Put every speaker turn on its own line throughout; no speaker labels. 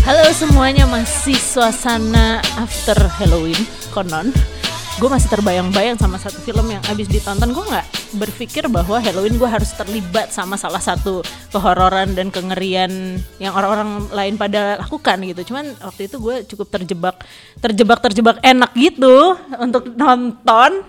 Halo semuanya, masih suasana after Halloween konon. Gue masih terbayang-bayang sama satu film yang abis ditonton. Gue nggak berpikir bahwa Halloween gue harus terlibat sama salah satu kehororan dan kengerian yang orang-orang lain pada lakukan gitu. Cuman waktu itu gue cukup terjebak, terjebak, terjebak enak gitu untuk nonton.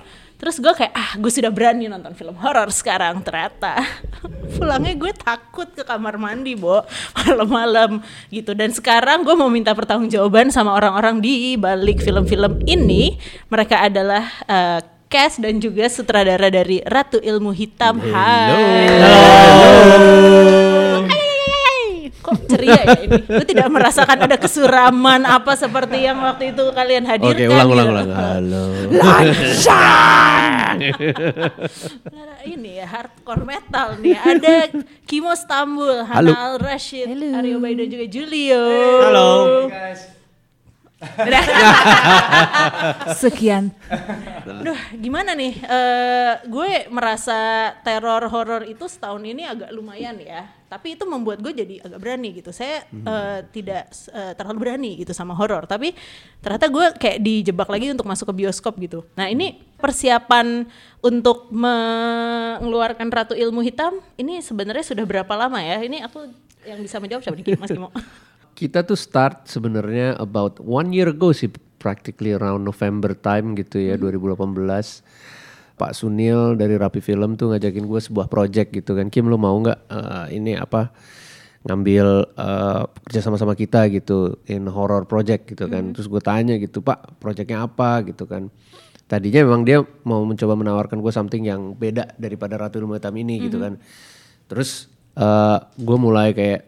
Terus gue kayak ah gue sudah berani nonton film horor sekarang ternyata pulangnya gue takut ke kamar mandi bo malam-malam gitu dan sekarang gue mau minta pertanggungjawaban sama orang-orang di balik film-film ini mereka adalah uh, cast dan juga sutradara dari Ratu Ilmu Hitam. Hai. Hai. Kok ceria ya ini? Gue tidak merasakan ada kesuraman apa seperti yang waktu itu kalian hadirkan.
Oke, ulang, ulang,
gitu.
ulang. Halo.
Lancar. Nah, ini ya hardcore metal nih. Ada Kimo Stambul,
Halo.
Hana Al Rashid, Aryo Bayi dan juga Julio.
Halo.
Sekian.
Duh, gimana nih? Eh, gue merasa teror horor itu setahun ini agak lumayan ya. Tapi itu membuat gue jadi agak berani gitu. Saya eh, tidak eh, terlalu berani gitu sama horor. Tapi ternyata gue kayak dijebak lagi untuk masuk ke bioskop gitu. Nah ini persiapan untuk mengeluarkan Ratu Ilmu Hitam ini sebenarnya sudah berapa lama ya? Ini aku yang bisa menjawab siapa nih Mas Kimo?
Kita tuh start sebenarnya about one year ago sih, practically around November time gitu ya, 2018. Pak Sunil dari Rapi Film tuh ngajakin gue sebuah project gitu kan, Kim lo mau nggak eh, ini apa ngambil eh, kerja sama sama kita gitu in horror project gitu kan. Terus gue tanya gitu, Pak projectnya apa gitu kan. Tadinya memang dia mau mencoba menawarkan gue something yang beda daripada Ratu Ilmu Hitam ini gitu kan. Terus eh gue mulai kayak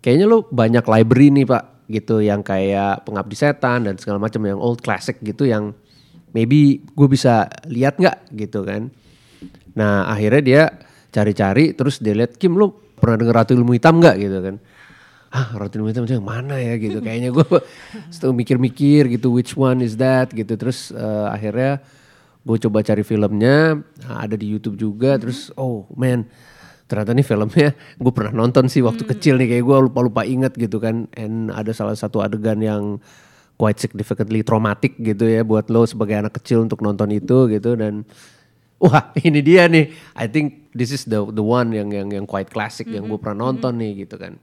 kayaknya lo banyak library nih pak gitu yang kayak pengabdi setan dan segala macam yang old classic gitu yang maybe gue bisa lihat nggak gitu kan. Nah akhirnya dia cari-cari terus dia lihat Kim lo pernah denger Ratu Ilmu Hitam nggak? Gitu kan. Ah Ratu Ilmu Hitam itu yang mana ya? Gitu. Kayaknya gue setelah mikir-mikir gitu which one is that? Gitu. Terus eh, akhirnya gue coba cari filmnya nah, ada di YouTube juga terus oh man ternyata nih filmnya gue pernah nonton sih waktu kecil nih kayak gue lupa lupa inget gitu kan. And ada salah satu adegan yang quite significantly traumatic gitu ya buat lo sebagai anak kecil untuk nonton itu gitu. Dan wah ini dia nih. I think this is the the one yang yang yang quite classic yang gue pernah nonton nih gitu kan.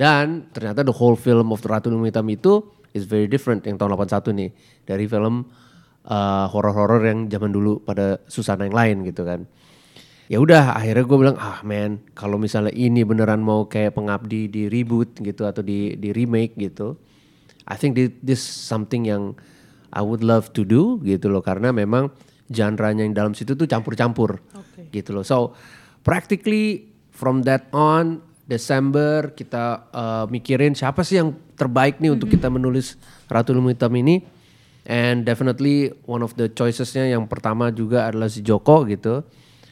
Dan ternyata the whole film of the Ratu Ilmu Hitam itu is very different yang tahun 81 nih dari film uh, horor-horor yang zaman dulu pada susana yang lain gitu kan ya udah akhirnya gue bilang ah man kalau misalnya ini beneran mau kayak pengabdi di reboot gitu atau di di remake gitu I think thi- this something yang I would love to do gitu loh. Karena memang genre-nya yang dalam situ tuh campur-campur gitu loh. So practically from that on Desember kita uh, mikirin siapa sih yang terbaik nih untuk kita menulis Ratu Ilmu Hitam ini. And definitely one of the choicesnya yang pertama juga adalah si Joko gitu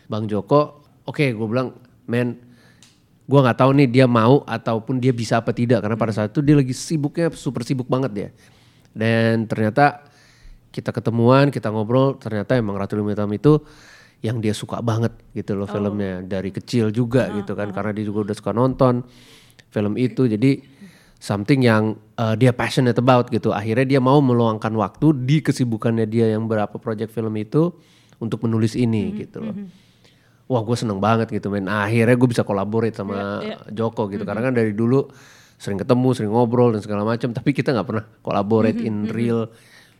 Bang Joko, oke gue bilang, men, gue nggak tahu nih dia mau ataupun dia bisa apa tidak. Karena pada saat itu dia lagi sibuknya super sibuk banget dia. Dan ternyata kita ketemuan, kita ngobrol, ternyata emang Ratu Hitam itu yang dia suka banget gitu loh filmnya. Dari kecil juga gitu kan karena dia juga udah suka nonton film itu. Jadi something yang uh, dia passionate about gitu. Akhirnya dia mau meluangkan waktu di kesibukannya dia yang berapa project film itu untuk menulis ini gitu loh wah gue seneng banget gitu men. Akhirnya gue bisa collaborate sama Joko gitu. Karena kan dari dulu sering ketemu sering ngobrol dan segala macam tapi kita nggak pernah collaborate in real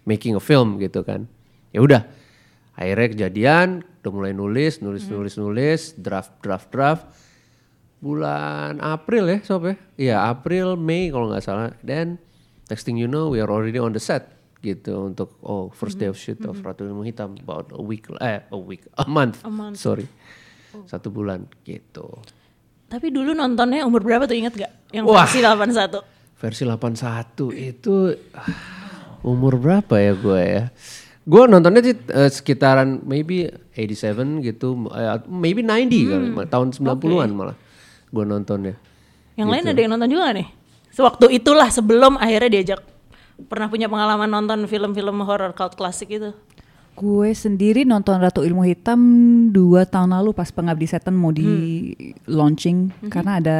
making a film gitu kan. Ya udah akhirnya kejadian udah mulai nulis nulis nulis nulis draft draft draft. Bulan April ya sob ya? Iya April Mei kalau nggak salah. Dan next thing you know we are already on the set gitu untuk oh first day of shoot of Ratu Ilmu Hitam about a week eh a week a month, sorry satu bulan gitu.
Tapi dulu nontonnya umur berapa tuh inget gak? Yang
Wah.
versi 81.
versi 81 itu umur berapa ya gue ya? Gue nontonnya sih eh, sekitaran maybe 87 gitu eh, maybe 90 kali tahun 90-an malah gue nontonnya.
Yang lain ada yang nonton juga nih? Sewaktu itulah sebelum akhirnya diajak pernah punya pengalaman nonton film-film horror cult klasik itu.
Gue sendiri nonton Ratu Ilmu Hitam dua tahun lalu pas Pengabdi Setan mau di launching karena ada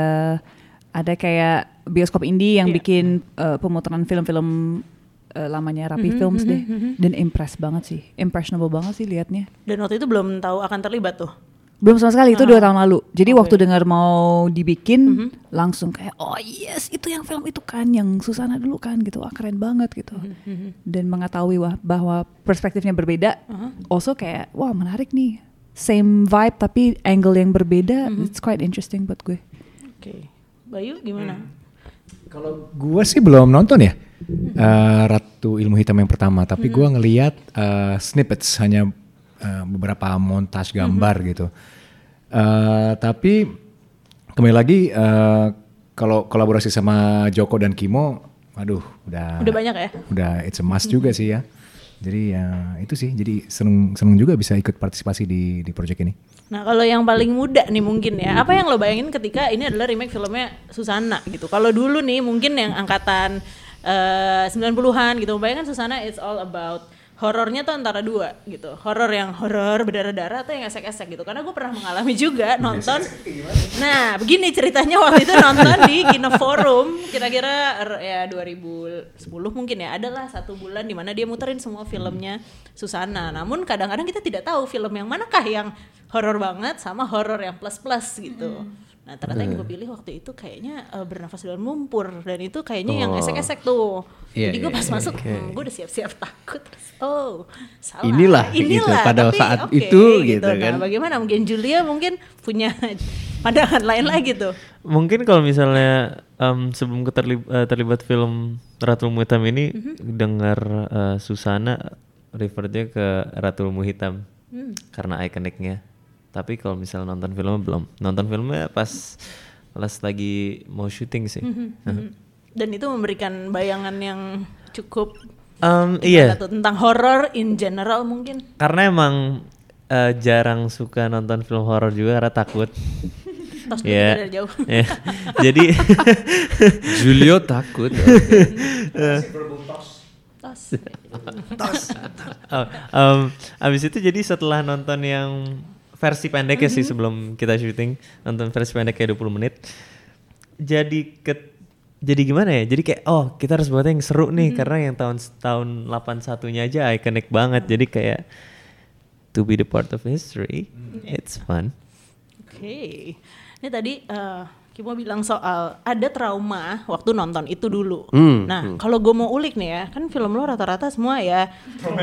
ada kayak bioskop indie yang
Iya.
bikin eh, pemutaran film-film eh, lamanya Rapi
Mhm,
Films deh. Dan impress banget sih, impressionable banget sih liatnya.
Dan waktu itu belum tahu akan terlibat tuh.
Belum sama sekali itu dua tahun lalu. Jadi
Ah. Oke.
waktu dengar mau dibikin
Mhm.
langsung kayak oh yes itu yang film itu kan yang Susana dulu kan gitu. Ah, keren banget gitu.
Mhm,
Dan mengetahui wah, bahwa perspektifnya berbeda.
Uh-huh.
Also kayak wah menarik nih. Same vibe tapi angle yang berbeda.
Mhm.
It's quite interesting buat gue.
Oke. Bayu gimana?
Kalau gue sih belum nonton ya eh, Ratu Ilmu Hitam yang pertama, tapi gue ngeliat eh, snippets hanya eh, beberapa montage gambar gitu. Eh, tapi kembali lagi eh, kalau kolaborasi sama Joko dan Kimo, aduh udah
Udah banyak ya?
udah it's a must juga sih ya. Jadi ya itu sih, jadi seneng seneng juga bisa ikut partisipasi di di project ini.
Nah kalau yang paling muda nih mungkin ya, apa yang lo bayangin ketika ini adalah remake filmnya Susana gitu. Kalau dulu nih mungkin yang angkatan eh, 90-an gitu, bayangkan Susana it's all about horornya tuh antara dua gitu. Horor yang horor berdarah-darah atau yang esek-esek gitu. Karena gue pernah mengalami juga nonton. Nah begini ceritanya waktu itu nonton di Kino Forum kira-kira er, ya 2010 mungkin ya. Adalah satu bulan di mana dia muterin semua filmnya Susana. Namun kadang-kadang kita tidak tahu film yang manakah yang horor banget sama horor yang plus-plus gitu. Nah ternyata yang gue pilih waktu itu kayaknya eh, bernafas dalam lumpur dan itu kayaknya yang
Oh.
esek-esek tuh.
Iya,
Jadi gue
iya,
pas
iya,
masuk,
oke.
hmm, gue udah siap-siap takut. Oh salah.
Inilah gitu, pada saat
oke,
itu gitu kan.
Nah bagaimana mungkin Julia mungkin punya pandangan lain lagi tuh.
Mungkin kalau misalnya em, sebelum keterlib- eh, terlibat film Ratu Ilmu Hitam ini dengar eh, Susana refernya ke Ratu Ilmu Hitam karena ikoniknya. Tapi kalau misalnya nonton filmnya belum. Nonton filmnya pas pas lagi mau syuting sih.
Mhm. Dan itu memberikan bayangan yang cukup
Em,
gimana
iya,
tuh, tentang horor in general mungkin.
karena emang eh, jarang suka nonton film horor juga karena takut.
Tos
Iya.
dari jauh.
Iya. Jadi
Julio takut.
Tos.
Oh, em, abis itu jadi setelah nonton yang versi pendeknya sih sebelum kita syuting. Nonton versi pendek kayak 20 menit. Jadi ke jadi gimana ya? Jadi kayak oh kita harus buat yang seru nih. Karena yang tahun tahun 81 nya aja ikonik banget. Jadi kayak to be the part of history it's fun.
Oke. Ini tadi eh Kimo bilang soal ada trauma waktu nonton itu dulu.
Hmm,
Nah, kalau gue mau ulik nih ya, kan film lo rata-rata semua ya. lo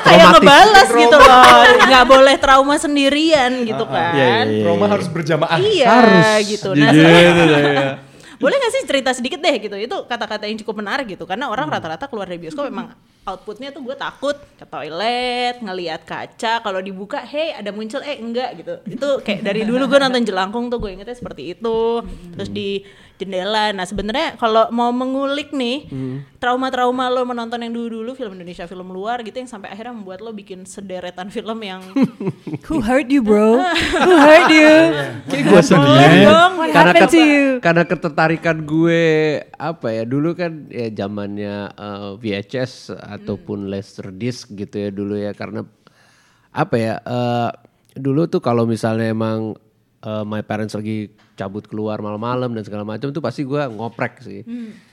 kayak ngebalas gitu loh. Nggak boleh trauma sendirian gitu kan.
iya, iya.
Roma harus berjamaah.
Iya
Harus
gitu. Nah,
gitu ya.
Boleh gak sih cerita sedikit deh gitu? Itu kata-kata yang cukup menarik gitu. Karena orang rata-rata keluar dari bioskop memang outputnya tuh gue takut ke toilet, ngelihat kaca, kalau dibuka, hey ada muncul, eh enggak gitu. Itu kayak dari dulu gue nonton Jelangkung tuh gue ingetnya seperti itu. Terus di jendela. Nah sebenarnya kalau mau mengulik nih trauma-trauma lo menonton yang dulu-dulu film Indonesia, film luar gitu yang sampai akhirnya membuat lo bikin sederetan film yang
Who hurt you bro? Who hurt you?
Gue
dong.
What
karena
you?
karena ketertarikan gue apa ya dulu kan ya zamannya eh, VHS ataupun Laserdisc gitu ya dulu ya karena apa ya eh, dulu tuh kalau misalnya emang eh, my parents lagi cabut keluar malam-malam dan segala macam tuh pasti gue ngoprek sih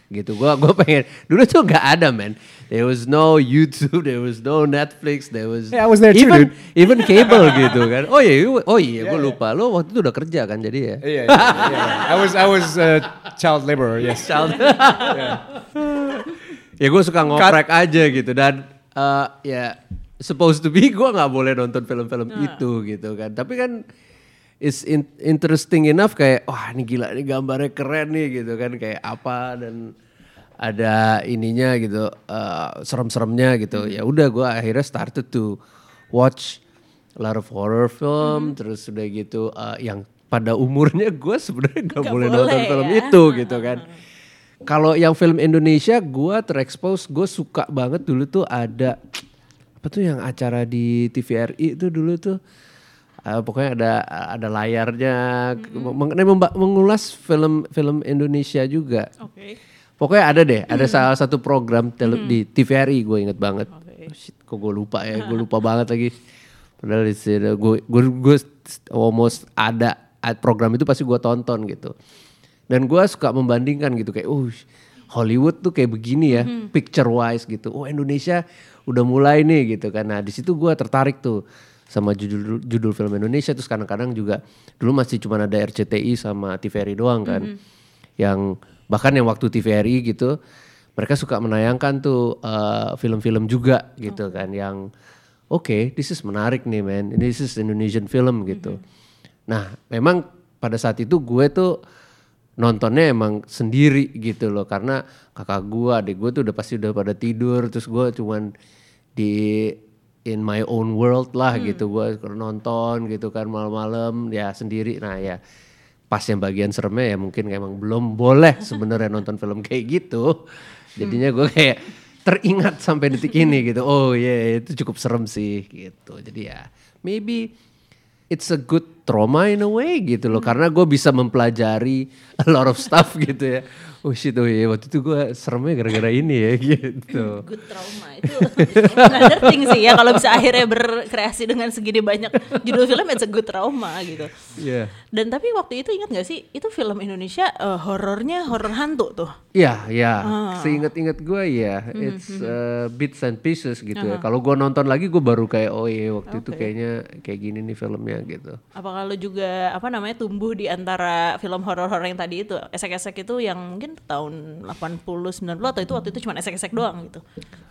gitu. Gue gue pengen dulu tuh nggak ada man there was no YouTube there was no Netflix there was
Yeah, I was there too,
even
dude.
even cable gitu kan. Oh iya you- oh iya gue lupa. Lo waktu itu udah kerja kan jadi ya?
Iya, iya, iya. I was I was uh, child laborer, yes.
ya gue suka ngoprek aja gitu dan eh, ya supposed to be gue nggak boleh nonton film-film itu gitu kan. Tapi kan is in- interesting enough kayak wah ini gila ini gambarnya keren nih gitu kan. Kayak apa dan ada ininya gitu eh, serem-seremnya gitu. Ya udah gue akhirnya started to watch a lot of horror film. Terus udah gitu eh, yang pada umurnya gue sebenarnya nggak
Nggak
boleh
boleh
nonton film
ya.
itu gitu kan. Kalau yang film Indonesia gue terekspos gue suka banget dulu tuh ada apa tuh yang acara di TVRI itu dulu tuh eh, pokoknya ada ada layarnya meng- memba- mengulas film film Indonesia juga.
Oke.
Pokoknya ada deh, ada salah satu program tele- di TVRI gue inget banget.
Oke.
Oh, shit, kok gue lupa ya, gue lupa banget lagi. Padahal di sini gue gue gue almost ada program itu pasti gue tonton gitu. Dan gue suka membandingkan gitu kayak, oh Hollywood tuh kayak begini ya, picture wise gitu. Oh Indonesia udah mulai nih gitu kan. Nah di situ gue tertarik tuh sama judul judul film Indonesia. Terus kadang-kadang juga dulu masih cuma ada RCTI sama TVRI doang kan. Yang bahkan yang waktu TVRI gitu mereka suka menayangkan tuh eh, film-film juga gitu kan. Yang oke this is menarik nih man. This is Indonesian film gitu. Nah memang pada saat itu gue tuh nontonnya emang sendiri gitu loh. Karena kakak gue adik gue tuh udah pasti udah pada tidur. Terus gue cuman di in my own world lah gitu. Gue nonton gitu kan malam-malam ya sendiri. Nah ya pas yang bagian seremnya ya mungkin emang belum boleh sebenarnya nonton film kayak gitu. Jadinya gue kayak teringat sampai detik ini gitu. Oh iya itu cukup serem sih gitu. Jadi ya maybe it's a good trauma in a way gitu loh karena gue bisa mempelajari a lot of stuff gitu ya oh shit oh iya waktu itu gue seremnya gara-gara ini ya gitu
Good trauma itu another thing sih ya kalau bisa akhirnya berkreasi dengan segini banyak judul film it's a good trauma gitu.
Iya.
Dan tapi waktu itu ingat gak sih itu film Indonesia eh, horornya horor hantu tuh.
Iya, iya. Seingat-ingat gue ya, it's uh, bits and pieces gitu ya. Kalau gue nonton lagi gue baru kayak oh iya waktu itu kayaknya kayak gini nih filmnya gitu.
Apa kalau juga apa namanya tumbuh di antara film horor-horor yang tadi itu esek-esek itu yang mungkin tahun 80 90 atau itu waktu itu cuma esek-esek doang gitu.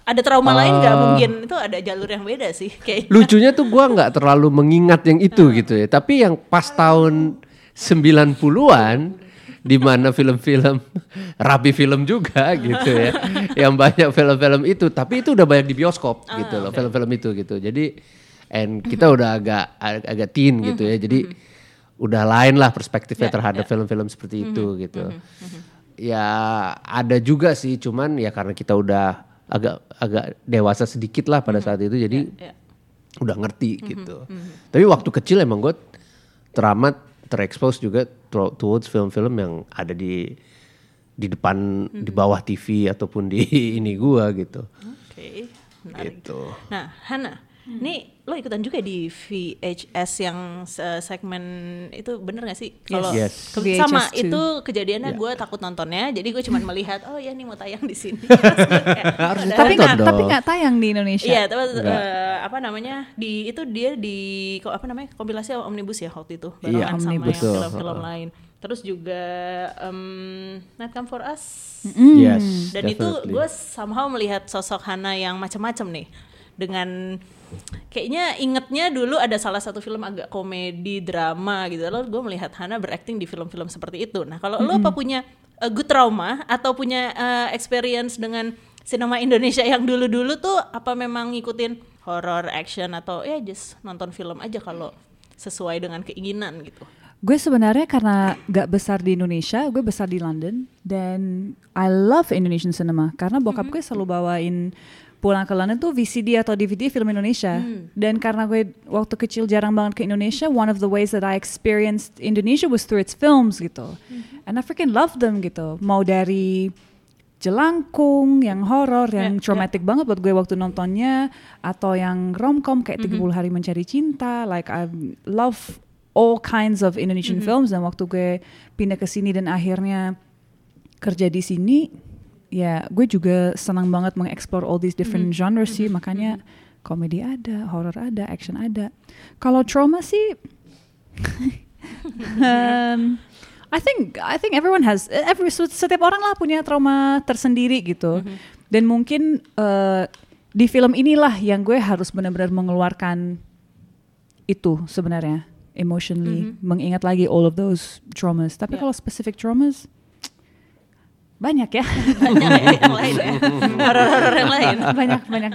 Ada trauma lain nggak mungkin itu ada jalur yang beda sih kayak
Lucunya tuh gue nggak terlalu mengingat yang itu gitu ya. Tapi yang pas tahun 90-an di mana film-film rapi film juga gitu ya. yang banyak film-film itu, tapi itu udah banyak di bioskop gitu loh, film-film itu gitu. Jadi and kita udah agak ag- agak teen gitu ya. Jadi udah lain lah perspektifnya terhadap film-film seperti itu gitu. Ya ada juga sih, cuman ya karena kita udah agak agak dewasa sedikit lah pada saat itu, jadi
ya.
udah ngerti gitu. Tapi waktu kecil emang gue teramat terekspos juga to- towards film-film yang ada di di depan di bawah TV ataupun di ini gua gitu.
Oke, menarik.
Gitu.
Nah, Hana, nih lo ikutan juga di VHS yang se- segmen itu bener gak sih? Kalau
Yes.
VHS
sama
too.
itu kejadiannya gue takut nontonnya, jadi gue cuma melihat oh ya nih mau tayang di sini.
Harus
Tapi nggak tapi nggak tayang di Indonesia.
Iya, tapi eh, apa namanya di itu dia di apa namanya kompilasi omnibus ya waktu itu barengan sama yang
omnibus.
Film-film lain. Terus juga em, Night Come for Us.
Yes.
Dan itu
definitely.
gue somehow melihat sosok Hana yang macam-macam nih dengan kayaknya ingetnya dulu ada salah satu film agak komedi drama gitu. Lalu gue melihat Hana berakting di film-film seperti itu. Nah kalau lo apa punya a good trauma atau punya uh, experience dengan sinema Indonesia yang dulu-dulu tuh apa memang ngikutin horror action atau ya just nonton film aja kalau sesuai dengan keinginan gitu?
Gue sebenarnya karena gak besar di Indonesia, gue besar di London. Dan I love Indonesian cinema. Karena bokap gue selalu bawain pulang ke London tuh VCD atau DVD film Indonesia. Dan karena gue waktu kecil jarang banget ke Indonesia, one of the ways that I experienced Indonesia was through its films gitu. And I freaking love them gitu. Mau dari jelangkung, yang horor, yang
Ya,
traumatic banget buat gue waktu nontonnya, atau yang romcom kayak 30 hari mencari cinta, like I love all kinds of Indonesian films dan waktu gue pindah ke sini dan akhirnya kerja di sini, ya gue juga senang banget mengeksplor all these different genres sih, makanya komedi ada, horror ada, action ada. Kalau trauma sih um, I think I think everyone has every setiap orang lah punya trauma tersendiri gitu. Dan mungkin eh, di film inilah yang gue harus benar-benar mengeluarkan itu sebenarnya emotionally, mengingat lagi all of those traumas. Tapi
Yeah.
kalau specific traumas banyak ya.
banyak yang lain ya horor-horor yang lain
banyak banyak.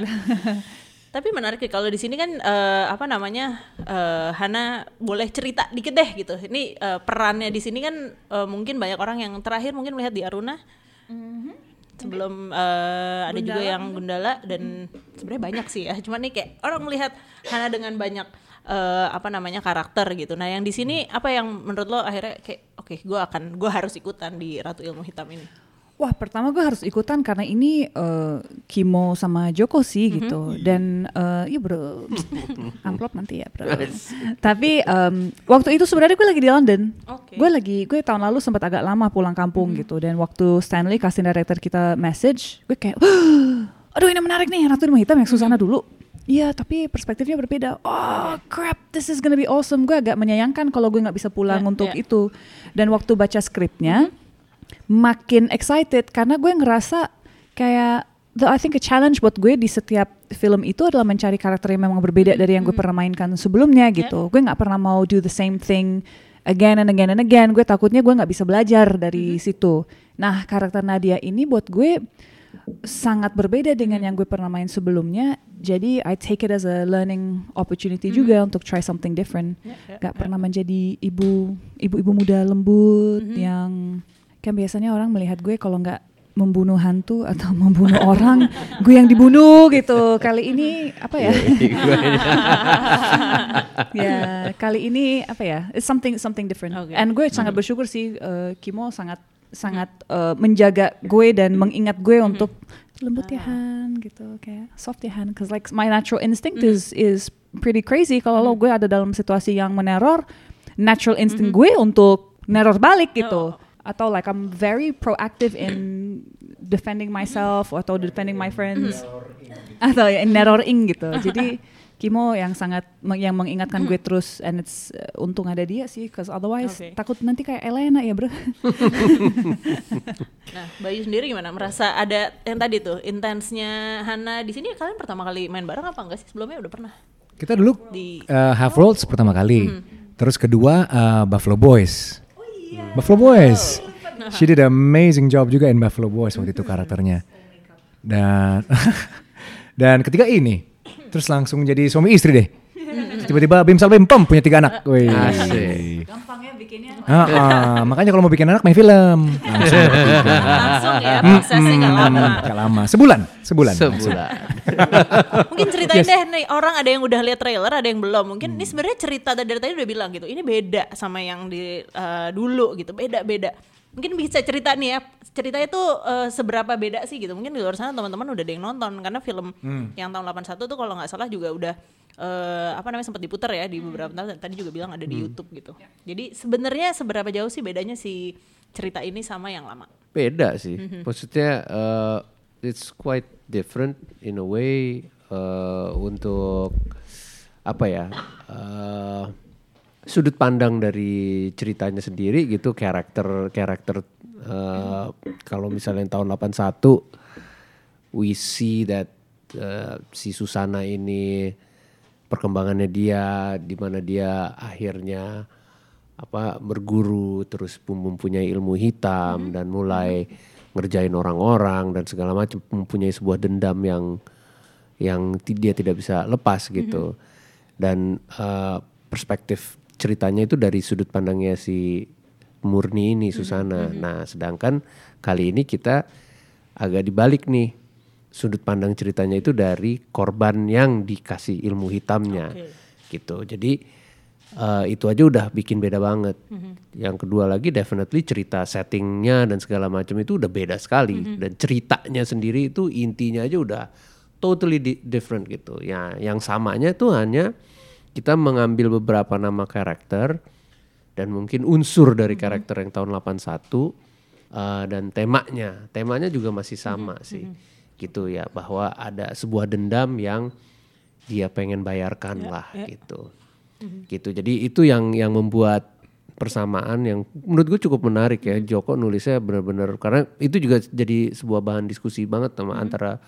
Tapi menarik ya kalau di sini kan eh, apa namanya eh, Hana boleh cerita dikit deh gitu. Ini eh, perannya di sini kan eh, mungkin banyak orang yang terakhir mungkin melihat di Aruna. Sebelum eh, ada juga yang Gundala dan sebenarnya banyak sih ya. Cuma nih kayak orang melihat Hana dengan banyak eh, apa namanya karakter gitu. Nah yang di sini apa yang menurut lo akhirnya kayak oke gue akan gue harus ikutan di Ratu Ilmu Hitam ini.
Wah, pertama gue harus ikutan karena ini eh, Kimo sama Joko sih gitu. Dan eh, iya bro, amplop nanti ya bro. Tapi em, waktu itu sebenarnya gue lagi di London.
Oke.
Gue lagi, gue tahun lalu sempat agak lama pulang kampung gitu. Dan waktu Stanley casting director kita message, gue kayak, aduh ini menarik nih Ratu Ilmu Hitam yang Susana dulu. Iya, tapi perspektifnya berbeda. Oh crap, this is gonna be awesome. Gue agak menyayangkan kalau gue nggak bisa pulang
Ya,
untuk
ya.
itu. Dan waktu baca skripnya, makin excited karena gue ngerasa kayak the I think a challenge buat gue di setiap film itu adalah mencari karakter yang memang berbeda dari yang gue pernah mainkan sebelumnya gitu. Gue nggak pernah mau do the same thing again and again and again. Gue takutnya gue nggak bisa belajar dari situ. Nah karakter Nadia ini buat gue sangat berbeda dengan yang gue pernah main sebelumnya. Jadi I take it as a learning opportunity juga untuk try something different. Gak pernah menjadi ibu ibu-ibu muda lembut yang kan biasanya orang melihat gue kalau nggak membunuh hantu atau membunuh orang, gue yang dibunuh gitu. Kali ini apa ya? ya kali ini apa ya? It's something something different.
Oke.
And gue sangat bersyukur sih eh, Kimo sangat sangat eh, menjaga gue dan mengingat gue untuk lembut ya Han gitu kayak soft ya Han cause like my natural instinct is is pretty crazy. Kalau lo gue ada dalam situasi yang meneror natural instinct gue untuk neror balik gitu atau like I'm very proactive in defending myself atau defending my friends atau ya nerroring gitu jadi Kimo yang sangat yang mengingatkan gue terus and it's uh, untung ada dia sih cause otherwise
Oke.
takut nanti kayak Elena ya bro
Nah, Bayu sendiri gimana? Merasa ada yang tadi tuh intensnya Hana di sini kalian pertama kali main bareng apa enggak sih? Sebelumnya udah pernah.
Kita dulu
Di-
uh, Half Worlds pertama kali. Terus kedua uh, Buffalo Boys. Buffalo Boys. She did an amazing job juga in Buffalo Boys waktu itu karakternya. Dan dan ketiga ini. Terus langsung jadi suami istri deh. Tiba-tiba Bim Sal Bim Pem punya tiga anak. Wih.
Asik.
gampangnya bikinnya
Ah, ah. makanya kalau mau bikin anak main film. Langsung
ya prosesnya lama.
Hmm, Gak lama. Sebulan. Sebulan.
Sebulan.
Mungkin ceritain deh nih orang ada yang udah lihat trailer, ada yang belum. Mungkin ini sebenarnya cerita dari tadi udah bilang gitu. Ini beda sama yang di eh, dulu gitu. Beda-beda. Mungkin bisa cerita nih ya. Ceritanya tuh eh, seberapa beda sih gitu. Mungkin di luar sana teman-teman udah ada yang nonton karena film yang tahun 81 tuh kalau nggak salah juga udah eh, apa namanya sempat diputar ya di beberapa tahun tadi juga bilang ada di YouTube gitu. Jadi sebenarnya seberapa jauh sih bedanya si cerita ini sama yang lama?
Beda sih. Maksudnya uh, it's quite different in a way uh, untuk apa ya? uh, sudut pandang dari ceritanya sendiri gitu karakter karakter uh, kalau misalnya tahun 81 we see that uh, si Susana ini perkembangannya dia di mana dia akhirnya apa berguru terus mempunyai ilmu hitam dan mulai ngerjain orang-orang dan segala macam mempunyai sebuah dendam yang yang dia tidak bisa lepas gitu. Dan uh, perspektif ceritanya itu dari sudut pandangnya si Murni ini Susana. nah sedangkan kali ini kita agak dibalik nih. Sudut pandang ceritanya itu dari korban yang dikasih ilmu hitamnya gitu. Jadi eh, itu aja udah bikin beda banget. Yang kedua lagi definitely cerita settingnya dan segala macam itu udah beda sekali. Dan ceritanya sendiri itu intinya aja udah totally di- different gitu. Ya yang samanya tuh hanya kita mengambil beberapa nama karakter dan mungkin unsur dari karakter yang tahun 81 uh, dan temanya. Temanya juga masih sama sih gitu ya bahwa ada sebuah dendam yang dia pengen bayarkan lah gitu. Gitu. Jadi itu yang yang membuat persamaan yang menurut gue cukup menarik ya. Joko nulisnya benar-benar karena itu juga jadi sebuah bahan diskusi banget sama antara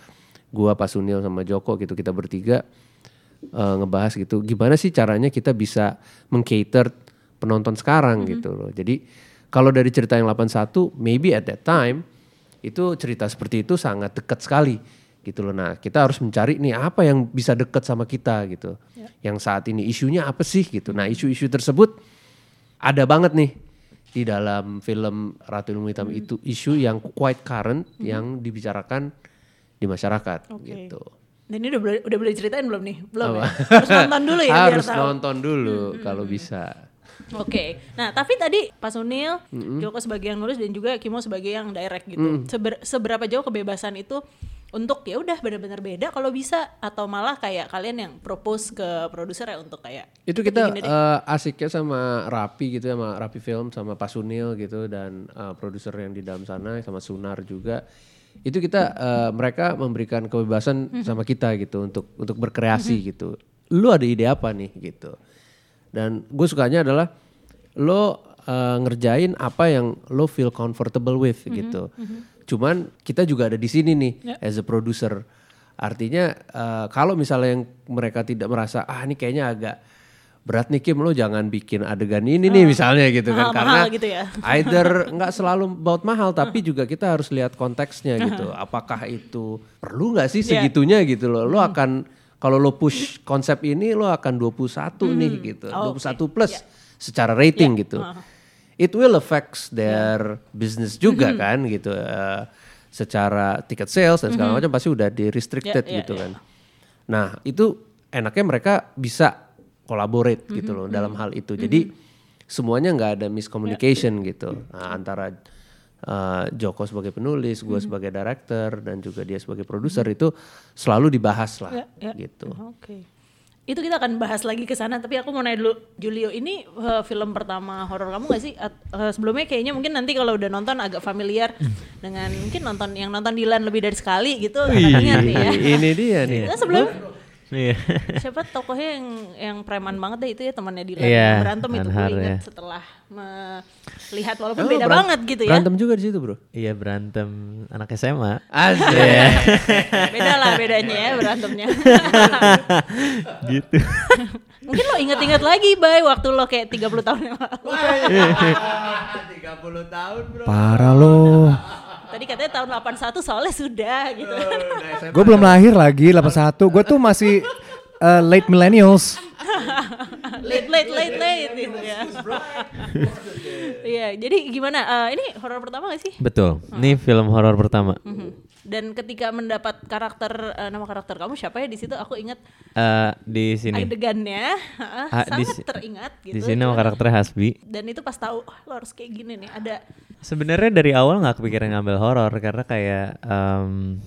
gua Pak Sunil sama Joko gitu. Kita bertiga eh, ngebahas gitu gimana sih caranya kita bisa mengcater penonton sekarang gitu loh. Jadi kalau dari cerita yang 81 maybe at that time itu cerita seperti itu sangat dekat sekali gitu loh. Nah, kita harus mencari nih apa yang bisa dekat sama kita gitu. Yang saat ini isunya apa sih gitu. Nah, isu-isu tersebut ada banget nih di dalam film Ratu Ilmu Hitam itu isu yang quite current yang dibicarakan di masyarakat
Oke.
gitu.
Dan ini udah boleh, udah boleh ceritain belum nih? Belum
Apa?
ya? Harus nonton dulu ya biar
Harus
tahu.
nonton dulu kalau bisa.
Oke, nah tapi tadi Pak Sunil, Joko sebagai yang nulis dan juga Kimo sebagai yang direct gitu. Seber- seberapa jauh kebebasan itu untuk ya udah benar-benar beda kalau bisa atau malah kayak kalian yang propose ke produser ya untuk kayak
Itu kita eh, asiknya sama Rapi gitu sama Rapi Film sama Pak Sunil gitu dan eh, produser yang di dalam sana sama Sunar juga. Itu kita eh, mereka memberikan kebebasan sama kita gitu untuk untuk berkreasi gitu. Lu ada ide apa nih gitu. Dan gue sukanya adalah lo eh, ngerjain apa yang lo feel comfortable with gitu. Cuman kita juga ada di sini nih as a producer. Artinya eh, kalau misalnya yang mereka tidak merasa ah ini kayaknya agak berat nih Kim lo jangan bikin adegan ini nih misalnya gitu kan karena
gitu ya.
either nggak selalu baut mahal tapi juga kita harus lihat konteksnya gitu. Apakah itu perlu nggak sih
Iya.
segitunya gitu loh. Lo akan kalau lo push konsep ini lo akan 21 nih gitu.
Oh,
21 plus secara rating gitu. It will affects their business juga kan gitu. Eh, secara ticket sales dan segala macam pasti udah di restricted
Yeah, yeah,
gitu
yeah.
kan. Nah, itu enaknya mereka bisa collaborate gitu loh dalam hal itu. Jadi semuanya nggak ada miscommunication gitu Nah, antara uh, Joko sebagai penulis, gue sebagai director dan juga dia sebagai produser itu selalu dibahas lah
Ya, ya.
gitu.
Oke. Itu kita akan bahas lagi ke sana, tapi aku mau nanya dulu Julio, ini eh, film pertama horor kamu gak sih? At- eh, sebelumnya kayaknya mungkin nanti kalau udah nonton agak familiar dengan mungkin nonton yang nonton Dilan lebih dari sekali gitu, nih ya.
Ini dia nih.
Nah, sebelum
Iya.
siapa tokohnya yang yang preman banget deh itu ya temannya Dilan
Iya,
yang berantem itu gue ingat
ya.
setelah melihat walaupun
Oh,
beda
beran-
banget gitu ya.
Berantem juga di situ, Bro.
Iya berantem anak SMA.
Asik.
Beda lah bedanya ya berantemnya.
gitu.
Mungkin lo inget-inget lagi, Bay, waktu lo kayak 30 tahun yang lalu.
30 tahun, Bro.
Parah lo.
Tadi katanya tahun 81 soalnya sudah gitu.
Gue belum lahir lagi 81. Gue tuh masih uh, late millennials.
late late late late gitu ya. Iya, jadi gimana? Eh, ini horor pertama gak sih?
Betul. Ini film horor pertama.
Mhm. Dan ketika mendapat karakter eh, nama karakter kamu siapa ya di situ aku ingat
Eh, di sini.
adegannya
Ah, di
sangat
si-
teringat gitu.
Di sini nama karakternya Hasbi.
Dan itu pas tahu "Wah, lo harus kayak gini nih. Ada
Sebenarnya dari awal nggak kepikiran ngambil horor karena kayak em,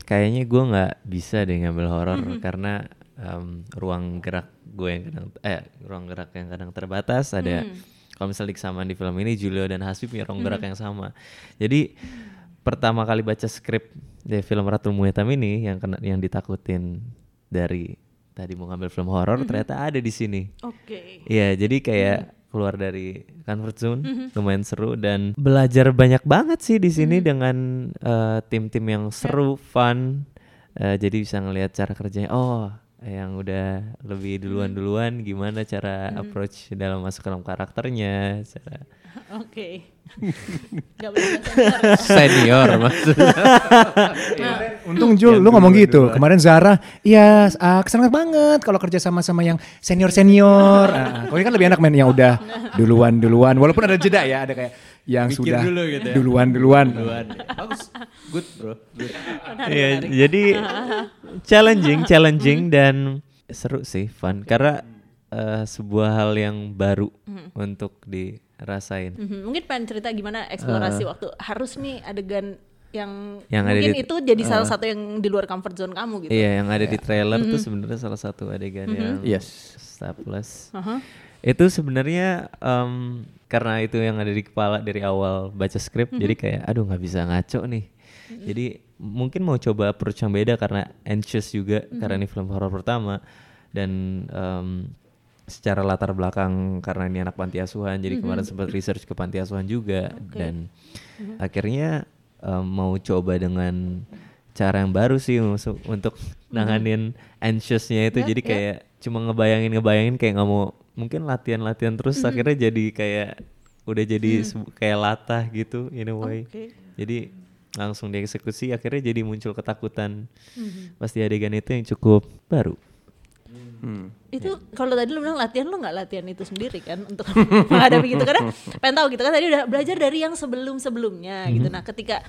kayaknya gue nggak bisa deh ngambil horor karena em, ruang gerak gue yang kadang eh ruang gerak yang kadang terbatas ada kalau misalnya kesamaan di film ini Julio dan Hasbi punya ruang gerak yang sama jadi pertama kali baca skrip dari film Ratu Muetam ini yang kena yang ditakutin dari tadi mau ngambil film horor ternyata ada di sini
oke.
Iya, jadi kayak keluar dari comfort zone, lumayan seru dan belajar banyak banget sih di sini dengan eh, tim-tim yang seru, fun. Eh, jadi bisa ngelihat cara kerjanya. Oh, yang udah lebih duluan-duluan gimana cara approach dalam masuk ke dalam karakternya, cara
Oke. Gak boleh sensor ya.
Senior maksudnya.
Untung Jul, lu ngomong gitu. Kemarin Zara, iya uh, kesenangan banget kalau kerja sama sama yang senior senior. Uh, kau ini kan lebih enak main yang udah duluan duluan. Walaupun ada jeda ya, ada kayak yang
Mikir
sudah
dulu gitu ya.
duluan duluan.
Bagus. Good, Bro. Good.
Iya, jadi challenging, challenging dan seru sih, fun karena eh, sebuah hal yang baru untuk dirasain.
Mhm, Mungkin pengen cerita gimana eksplorasi waktu harus nih adegan yang,
Yang ada
mungkin
di-
itu jadi salah satu yang di luar comfort zone kamu gitu.
Iya, yang ada di trailer tuh sebenarnya salah satu adegan yang
Yes.
Staples.
Aha.
Itu sebenarnya em, karena itu yang ada di kepala dari awal baca skrip, jadi kayak aduh nggak bisa ngaco nih. Jadi mungkin mau coba approach yang beda karena anxious juga karena ini film horor pertama dan em, secara latar belakang karena ini anak panti asuhan, jadi kemarin sempat research ke panti asuhan juga dan akhirnya em, mau coba dengan cara yang baru sih untuk, untuk nanganin anxiousnya itu. Jadi kayak cuma ngebayangin ngebayangin kayak nggak mau mungkin latihan-latihan terus akhirnya jadi kayak udah jadi sebu- kayak latah gitu in a way.
Oke.
jadi langsung dieksekusi akhirnya jadi muncul ketakutan. Pas di adegan itu yang cukup baru.
Itu kalau tadi lu bilang latihan lu nggak latihan itu sendiri kan untuk menghadapi gitu. Karena pengen tahu gitu kan tadi udah belajar dari yang sebelum-sebelumnya gitu. Nah, ketika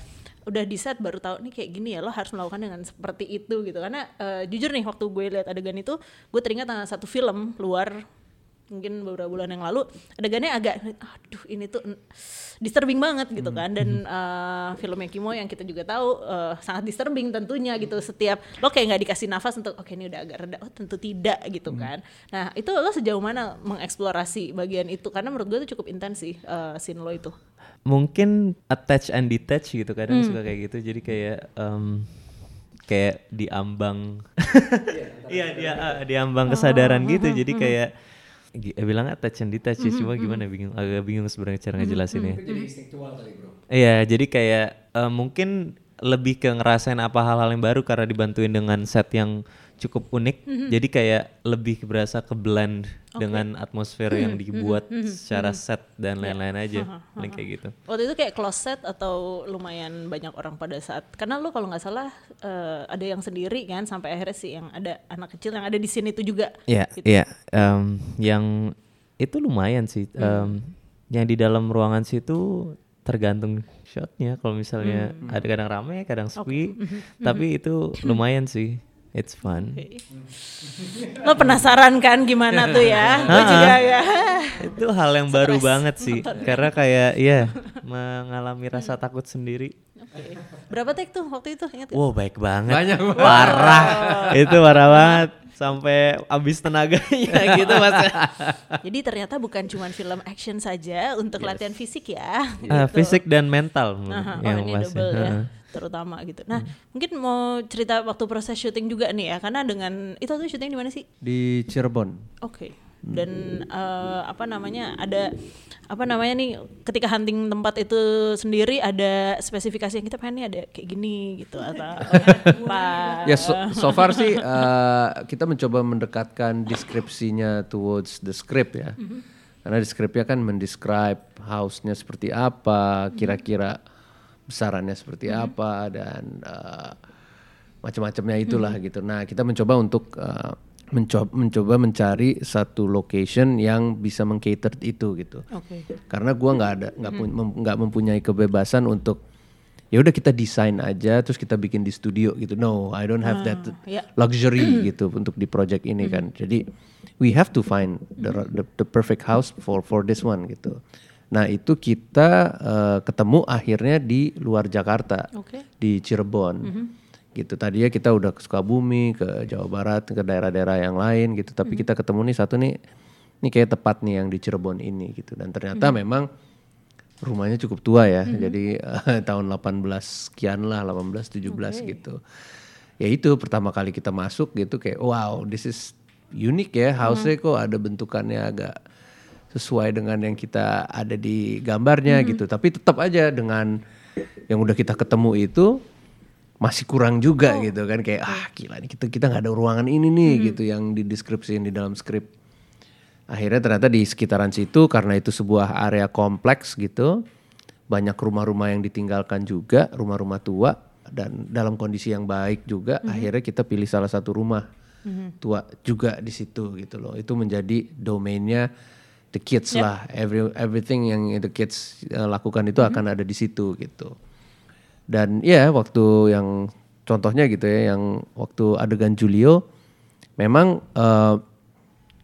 udah di set baru tahu nih kayak gini ya lo harus melakukan dengan seperti itu gitu. Karena eh, jujur nih waktu gue lihat adegan itu gue teringat sama satu film luar mungkin beberapa bulan yang lalu adegannya agak aduh ini tuh disturbing banget gitu kan. Dan uh, filmnya Kimo yang kita juga tahu uh, sangat disturbing tentunya gitu setiap lo kayak nggak dikasih nafas untuk oke ini udah agak reda. Oh tentu tidak gitu kan. Nah itu lo sejauh mana mengeksplorasi bagian itu? Karena menurut gue itu cukup intens sih uh, scene lo itu.
Mungkin attach and detach gitu kadang suka kayak gitu. Jadi kayak em, kayak diambang. Iya dia ah, diambang kesadaran gitu. jadi kayak gi- eh, bilang attach and detach ya cuma gimana bingung agak bingung sebenarnya cara ngejelasinnya iya jadi kayak eh, mungkin lebih ke ngerasain apa hal-hal yang baru karena dibantuin dengan set yang cukup unik. Jadi kayak lebih berasa ke blend dengan atmosfer yang dibuat secara set dan lain-lain aja paling kayak gitu.
Waktu itu kayak closet atau lumayan banyak orang pada saat karena lo kalau nggak salah eh, ada yang sendiri kan sampai akhirnya sih yang ada anak kecil yang ada di sini itu juga
Iya,
gitu.
iya. Em, yang itu lumayan sih. Em, yang di dalam ruangan situ tergantung shotnya. Kalau misalnya ada kadang rame, kadang sepi. Tapi itu lumayan sih. It's fun.
lo penasaran kan gimana tuh ya gue juga ya
itu hal yang baru banget sih. Karena kayak ya mengalami rasa takut sendiri.
Oke. berapa take tuh waktu itu ingat gak?
Wow, baik banget.
Banyak banget.
Parah. itu parah banget. Sampai habis tenaganya gitu mas.
jadi ternyata bukan cuma film action saja untuk latihan fisik ya
Ah, fisik dan mental
Aha, oh
yang
ini
pasti.
double ya
Heeh.
Terutama gitu. Nah mungkin mau cerita waktu proses syuting juga nih ya karena dengan itu tuh syuting di mana sih?
Di Cirebon.
Oke. Dan eh, apa namanya ada apa namanya nih ketika hunting tempat itu sendiri ada spesifikasi yang kita pengen nih ada kayak gini gitu atau apa?
Ya so, so far sih uh, kita mencoba mendekatkan deskripsinya towards the script ya. Karena di scriptnya kan mendescribe house-nya seperti apa, kira-kira besarannya seperti apa dan uh, macam-macamnya itulah gitu. Nah kita mencoba untuk uh, mencoba, mencoba mencari satu location yang bisa mengcater itu gitu.
Oke.
Karena gua nggak ada nggak pun- mem- mempunyai kebebasan untuk ya udah kita desain aja terus kita bikin di studio gitu. No, I don't have that
ya.
luxury gitu untuk di project ini kan. Jadi we have to find the, the the perfect house for for this one gitu. Nah itu kita eh, ketemu akhirnya di luar Jakarta
Oke.
di Cirebon. Gitu. Tadinya kita udah ke Sukabumi ke Jawa Barat ke daerah-daerah yang lain gitu. Tapi kita ketemu nih satu nih ini kayak tepat nih yang di Cirebon ini gitu. Dan ternyata memang rumahnya cukup tua ya. Jadi eh, tahun 18 sekian lah 18 17 gitu. Ya itu pertama kali kita masuk gitu kayak wow this is unik ya. House-nya kok ada bentukannya agak sesuai dengan yang kita ada di gambarnya gitu. Tapi tetap aja dengan yang udah kita ketemu itu masih kurang juga gitu kan. Kayak ah gila nih kita kita nggak ada ruangan ini nih gitu yang di deskripsiin di dalam skrip. Akhirnya ternyata di sekitaran situ karena itu sebuah area kompleks gitu banyak rumah-rumah yang ditinggalkan juga rumah-rumah tua dan dalam kondisi yang baik juga akhirnya kita pilih salah satu rumah tua juga di situ gitu loh. Itu menjadi domainnya the kids lah. Every everything yang the kids uh, lakukan itu akan ada di situ gitu. Dan ya waktu yang contohnya gitu ya yang waktu adegan Julio memang eh,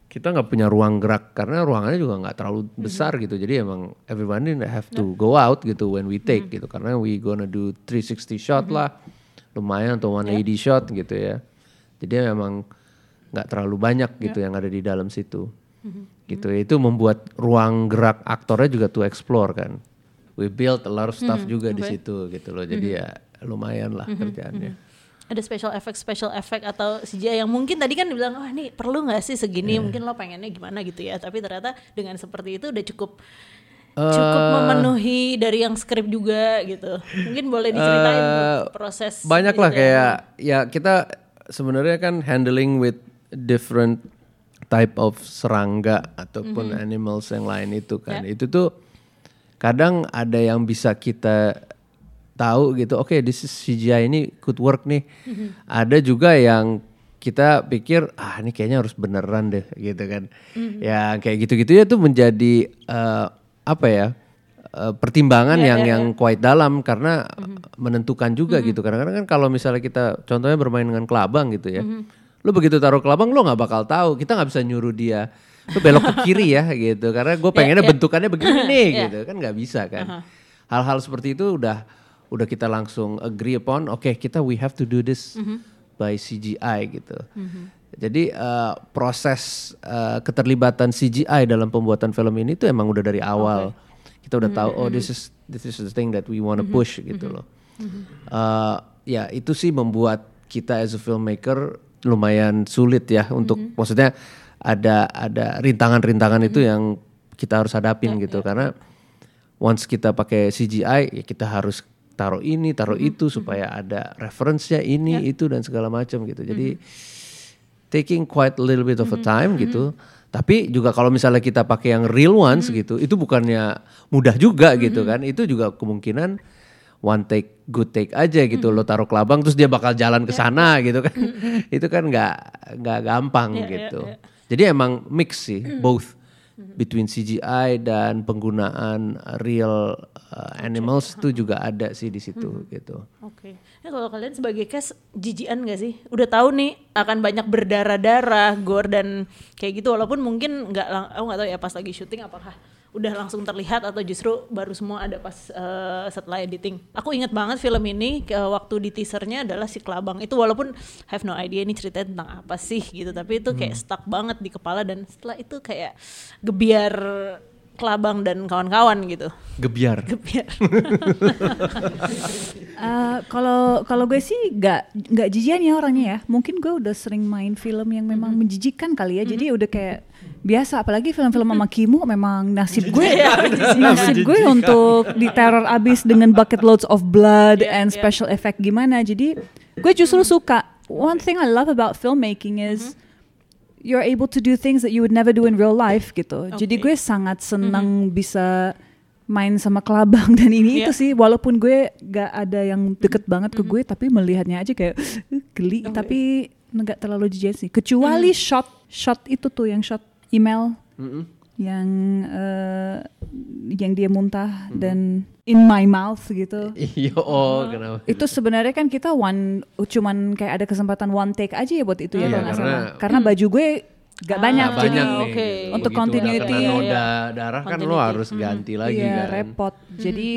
kita nggak punya ruang gerak karena ruangannya juga nggak terlalu besar gitu. Jadi emang everybody have to go out gitu when we take gitu. Karena we gonna do 360 shot lah. Lumayan atau 180 shot gitu ya. Jadi memang nggak terlalu banyak gitu yang ada di dalam situ gitu. Ya itu membuat ruang gerak aktornya juga to explore kan. We build a lot of stuff juga di situ gitu loh. Jadi ya lumayan lah kerjaannya.
Ada special effect special effect atau CGI yang mungkin tadi kan dibilang wah ini perlu nggak sih segini? Mungkin lo pengennya gimana? Gitu ya. Tapi ternyata dengan seperti itu udah cukup cukup memenuhi dari yang skrip juga gitu. Mungkin boleh diceritain Bu, proses
banyak lah
gitu ya.
kayak ya kita sebenarnya kan handling with different type of serangga ataupun animals yang lain itu kan. Itu tuh kadang ada yang bisa kita tahu gitu oke this is CGI ini could work nih. Ada juga yang kita pikir ah ini kayaknya harus beneran deh gitu kan. Ya kayak gitu-gitu ya tuh menjadi eh, apa ya eh, pertimbangan yang yang quite dalam karena menentukan juga gitu. Kadang-kadang kan kalau misalnya kita contohnya bermain dengan kelabang gitu ya lu begitu taruh kelabang lu nggak bakal tahu. Kita nggak bisa nyuruh dia lu belok ke kiri ya gitu. Karena gue pengennya
ya.
bentukannya begini nih
Ya.
gitu. Kan nggak bisa kan. Hal-hal seperti itu udah udah kita langsung agree upon oke kita we have to do this by CGI gitu. Jadi eh, proses eh, keterlibatan CGI dalam pembuatan film ini tuh emang udah dari awal. Kita udah tahu oh this is this is the thing that we wanna push gitu loh. Eh, ya itu sih membuat kita as a filmmaker lumayan sulit ya untuk maksudnya ada ada rintangan-rintangan itu yang kita harus hadapin gitu. Karena once kita pakai CGI ya kita harus taruh ini taruh itu supaya ada reference-nya ini itu dan segala macam gitu. Jadi taking quite a little bit of a time gitu. Tapi juga kalau misalnya kita pakai yang real ones gitu itu bukannya mudah juga gitu kan. Itu juga kemungkinan one take good take aja gitu lo taruh kelabang terus dia bakal jalan ke sana gitu kan. Itu kan nggak nggak gampang
Ya, ya,
gitu.
ya.
jadi emang mix sih both. Between CGI dan penggunaan real uh, animals itu juga ada sih di situ gitu.
Oke. Nah kalau kalian sebagai cast jijian gak sih? Udah tahu nih akan banyak berdarah-darah, gore dan kayak gitu. Walaupun mungkin nggak, aku nggak tahu ya pas lagi syuting apakah udah langsung terlihat atau justru baru semua ada pas eh, setelah editing. Aku inget banget film ini ke waktu di teasernya adalah si Kelabang itu walaupun have no idea ini ceritanya tentang apa sih gitu. Tapi itu kayak stuck banget di kepala dan setelah itu kayak gebiar Kelabang dan kawan-kawan gitu.
gebiar
Gebiar.
Eh, Kalau kalau gue sih nggak nggak jijian ya orangnya ya. Mungkin gue udah sering main film yang memang menjijikkan kali ya. Jadi udah kayak biasa. Apalagi film-film sama Kimo memang nasib gue nasib gue untuk diteror abis dengan bucket loads of blood
Yeah,
and
yeah.
special effect gimana. Jadi gue justru suka. One thing I love about filmmaking is you're able to do things that you would never do in real life gitu. Jadi
Oke.
gue sangat senang bisa main sama kelabang dan ini itu
Iya.
sih walaupun gue gak ada yang deket banget ke gue tapi melihatnya aja kayak "Uh, geli tapi nggak terlalu jijik sih. Kecuali shot shot itu tuh yang shot email yang eh, yang dia muntah dan in my mouth gitu.
iya oh kenapa
Itu sebenarnya kan kita one cuman kayak ada kesempatan one take aja ya buat itu ya nggak
karena-.
Karena baju gue gak
Ah,
banyak jadi
banyak nih,
oke.
gitu.
Untuk
Begitu udah
continuity.
kena noda
Iya,
darah kan lo harus ganti lagi
iya,
kan
repot. Jadi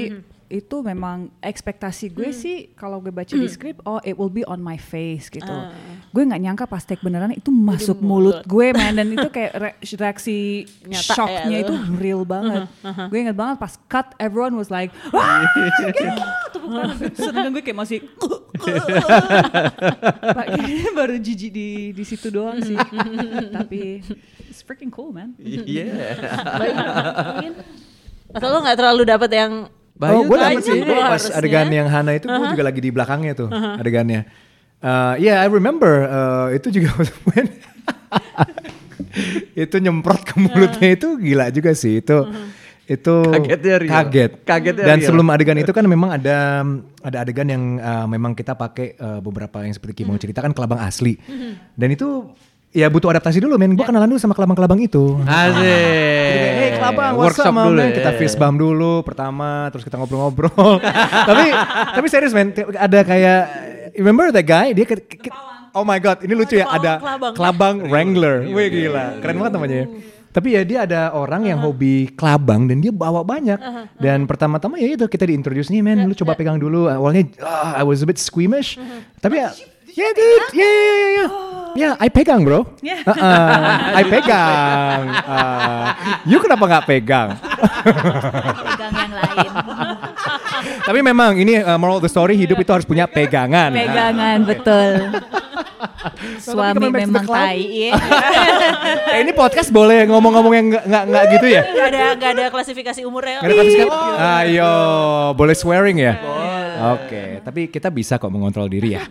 itu memang ekspektasi gue sih kalau gue baca di skrip oh it will be on my face gitu.
Ah.
Gue nggak nyangka pas take beneran itu masuk mulut. gue man dan itu kayak re- reaksi
Nyata
shocknya
ya.
itu real banget. Gue inget banget pas cut everyone was like wah gitu. tepuk tangan. sedangkan gue kayak masih baru jijik di di situ doang sih. Tapi it's freaking cool man.
iya
Baik, mungkin. Atau lo nggak terlalu dapat yang
Bayu
oh, gue dapet sih.
ya
Gua pas
harusnya.
adegan yang Hana itu gue juga lagi di belakangnya tuh adegannya. Uh, yeah, I remember uh, itu juga when itu nyemprot ke mulutnya itu gila juga sih itu itu
Kagetnya real.
kaget
Kagetnya
dan
real.
sebelum adegan itu kan memang ada ada adegan yang uh, memang kita pakai uh, beberapa yang seperti Kim mau ceritakan kelabang asli dan itu ya butuh adaptasi dulu men gue kenalan dulu sama kelabang-kelabang itu
asik
Hey kelabang, what's up
workshop
man?
dulu ya.
Kita fist bump dulu pertama, terus kita ngobrol-ngobrol. tapi tapi serius men, ada kayak remember that guy? Dia ke, ke- oh my god, ini lucu ya. Ada
kelabang.
kelabang wrangler. Wih gila, keren banget namanya. ya. Tapi ya dia ada orang yang hobi kelabang dan dia bawa banyak. Dan pertama-tama ya itu kita diintroduce nih men, lu coba pegang dulu. Awalnya ah, I was a bit squeamish. Tapi ya Yeah dude, yeah yeah yeah yeah. Yeah. Yeah, I pegang bro.
Yeah.
Uh-uh, I pegang. Uh, you kenapa nggak pegang?
Pegang yang lain.
Tapi memang ini uh, moral the story hidup itu harus punya pegangan.
Pegangan betul. Suami memang tai. ya.
Eh, ini podcast boleh ngomong-ngomong yang nggak nggak gitu ya?
nggak ada nggak ada klasifikasi umurnya.
Nggak ada klasifikasi? Ayo, boleh swearing ya? Oke, tapi kita bisa kok mengontrol diri ya.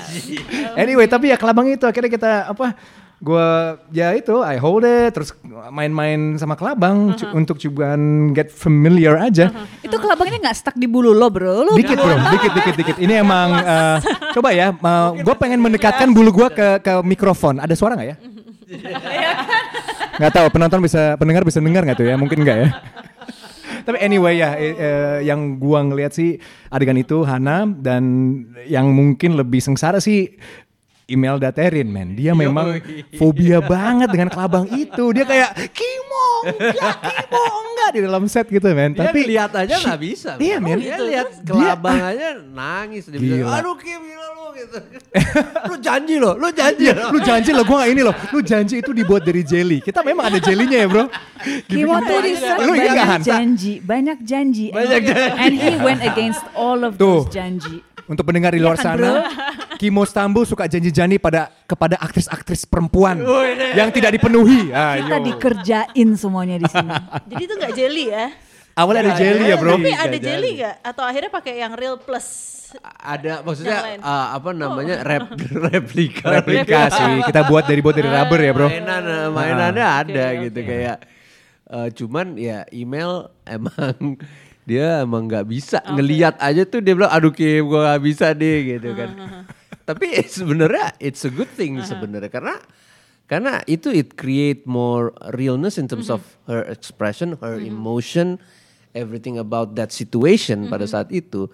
anyway, tapi ya kelabang itu akhirnya kita apa? Gue ya itu, I hold it, terus main-main sama kelabang cu- untuk cobaan get familiar aja.
Itu kelabangnya nggak stuck di bulu lo bro. Lo
Dikit bro, dikit, dikit, dikit. Ini emang, eh, coba ya, gue pengen mendekatkan bulu gue ke ke mikrofon. Ada suara nggak ya? Nggak tahu, penonton bisa, pendengar bisa dengar nggak tuh ya? Mungkin nggak ya. Tapi anyway ya, eh, eh, yang gua ngelihat sih adegan itu Hana dan yang mungkin lebih sengsara sih Imelda Terin, men. Dia memang fobia banget dengan kelabang itu. Dia kayak Kimo, enggak, Kimo, enggak di dalam set gitu, men.
Dia
Tapi
lihat aja nggak bisa.
Iya, men.
Dia lihat
Dia-
kelabang aja nangis. Dia bilang, aduh Kim gila lu gitu. lu janji loh, lu janji.
Iya, lu janji lo, gue gak ini loh. Lu janji itu dibuat dari jelly. Kita memang ada jellynya ya, bro.
Kimo tuh di
Lu ingat
banyak janji, banyak janji.
Banyak
And-
janji.
And he went against all of
Tuh.
those janji.
Untuk pendengar di luar
Iya kan,
sana, Kimo Stambul suka janji-janji pada kepada aktris-aktris perempuan yang tidak dipenuhi.
Kita
Ayo.
dikerjain semuanya di sini.
Jadi itu nggak jelly ya?
Awalnya ada jelly ya, bro.
Tapi ada jelly nggak? Atau akhirnya pakai yang real plus?
Ada maksudnya uh, apa namanya rep, replika.
Replikasi. Kita buat dari buat dari rubber ya, bro.
Mainan eh, mainannya ada
Oke,
gitu
oke.
kayak eh, cuman ya email emang dia emang nggak bisa ngelihat aja tuh dia bilang aduh Kim gua nggak bisa deh gitu kan. Tapi sebenarnya it's a good thing sebenarnya karena karena itu it create more realness in terms of her expression, her emotion, everything about that situation pada saat itu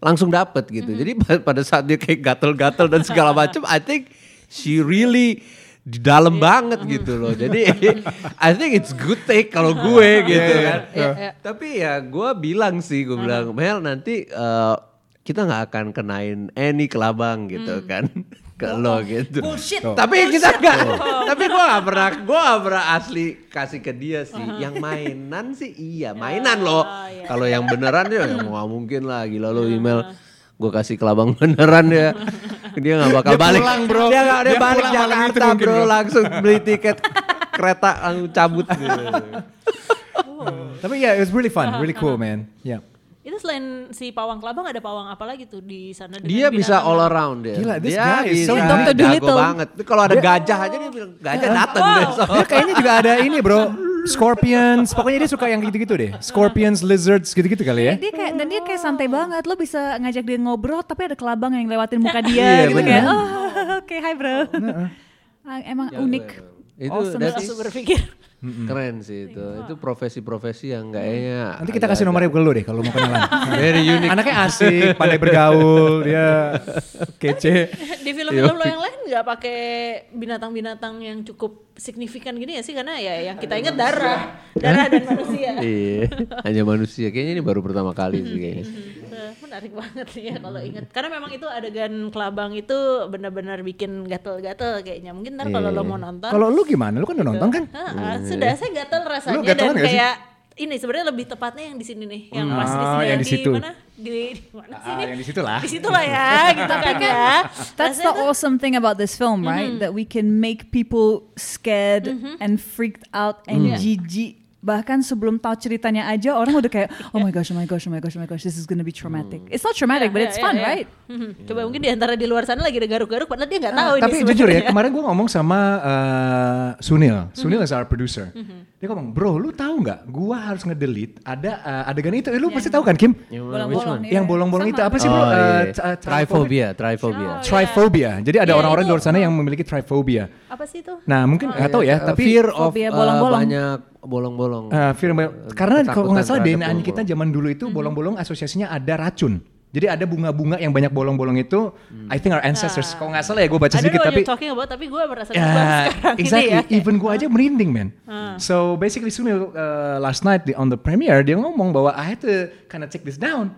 langsung dapet gitu. Jadi pa- pada saat dia kayak gatel-gatel dan segala macam, I think she really di dalam banget gitu loh. Jadi I think it's good take kalau gue gitu kan.
Iya, iya.
Tapi ya gue bilang sih, gue bilang Mel nanti eh, kita nggak akan kenain any kelabang gitu kan ke lo gitu.
Bullshit.
Tapi kita nggak, tapi gue nggak pernah, gue nggak pernah asli kasih ke dia sih. Yang mainan sih iya, mainan loh. Kalau yang beneran ya nggak mungkin lah, gila lo email. Gue kasih kelabang beneran ya, dia nggak bakal
Dia
balik.
pulang, bro.
Dia nggak dia,
Dia
balik Jakarta
mungkin,
bro,
bro.
langsung beli tiket kereta langsung cabut. Gitu.
Tapi ya, it was really fun, really cool, man. Ya.
Itu selain si pawang kelabang ada pawang apa lagi tuh di sana?
Dia bisa all around dia.
Gila, this
dia
guy is
bisa
so
Dr.
jago banget. Kalau ada gajah aja dia bilang gajah datang besok.
Dia kayaknya juga ada ini, bro. Scorpions, pokoknya dia suka yang gitu-gitu deh. Scorpions, lizards, gitu-gitu kali ya.
Dia kayak dan dia kayak santai banget. Lo bisa ngajak dia ngobrol tapi ada kelabang yang lewatin muka dia
Iya,
gitu kayak oh oke hai bro. Ah, Emang unik.
Itu
Awesome.
Langsung berpikir.
Keren sih itu. Itu profesi-profesi yang kayaknya
Nanti kita kasih nomornya ke lu deh kalau mau kenalan.
very unique.
Anaknya asik, pandai bergaul, dia kece.
Di film-film lo yang lain nggak pakai binatang-binatang yang cukup signifikan gini ya sih karena ya yang kita ingat darah, darah dan manusia.
Iya, hanya manusia. Kayaknya ini baru pertama kali sih kayaknya.
Menarik banget sih ya kalau ingat. Karena memang itu adegan kelabang itu benar-benar bikin gatel-gatel kayaknya. Mungkin ntar kalau lo mau nonton.
Kalau lu gimana? Lu kan udah nonton kan?
Ah, ah, sudah saya gatel rasanya dan kayak ini sebenarnya lebih tepatnya yang di sini nih, yang pas di
Ah,
sini
yang di situ.
mana? Di, di mana sih
Ah, yang di situ lah.
Di situ lah ya, gitu kan ya.
That's the awesome thing about this film, right? That we can make people scared and freaked out and jijik. Bahkan sebelum tahu ceritanya aja orang udah kayak oh my gosh, oh my gosh, oh my gosh, oh my gosh, this is gonna be traumatic. It's not traumatic, but
Ya,
it's
ya,
fun,
ya.
right?
Mhm. Coba mungkin di antara di luar sana lagi ada garuk-garuk padahal dia nggak tahu ini
Tapi jujur ya, kemarin gue ngomong sama uh, Sunil. Sunil is our producer. Dia ngomong, bro, lu tahu nggak? Gua harus ngedelete ada uh, adegan itu. Eh, lu pasti tahu kan, Kim?
Bolong-bolong.
Yang bolong-bolong itu apa sih, bro?
Oh,
Uh,
iya.
uh,
Triphobia, triphobia.
Triphobia. Jadi ada
Iya,
orang-orang di luar sana yang memiliki triphobia.
Apa sih itu?
Nah, mungkin nggak tahu ya, tapi
fear of eh,
bolong-bolong.
banyak bolong-bolong.
Uh, film karena kalau nggak salah
Ketakutan
DNA
terhadap
kita zaman dulu itu bolong-bolong asosiasinya ada racun. Jadi ada bunga-bunga yang banyak bolong-bolong itu, I think our ancestors. Kalau nggak salah ya gue baca
I don't
sedikit
know what
tapi
you're talking about, tapi gue merasa
Ya,
yeah, sekarang
exactly.
ini ya.
Even gue aja merinding, man. So basically Sunil uh, last night di, on the premiere dia ngomong bahwa I had to kind of take this down.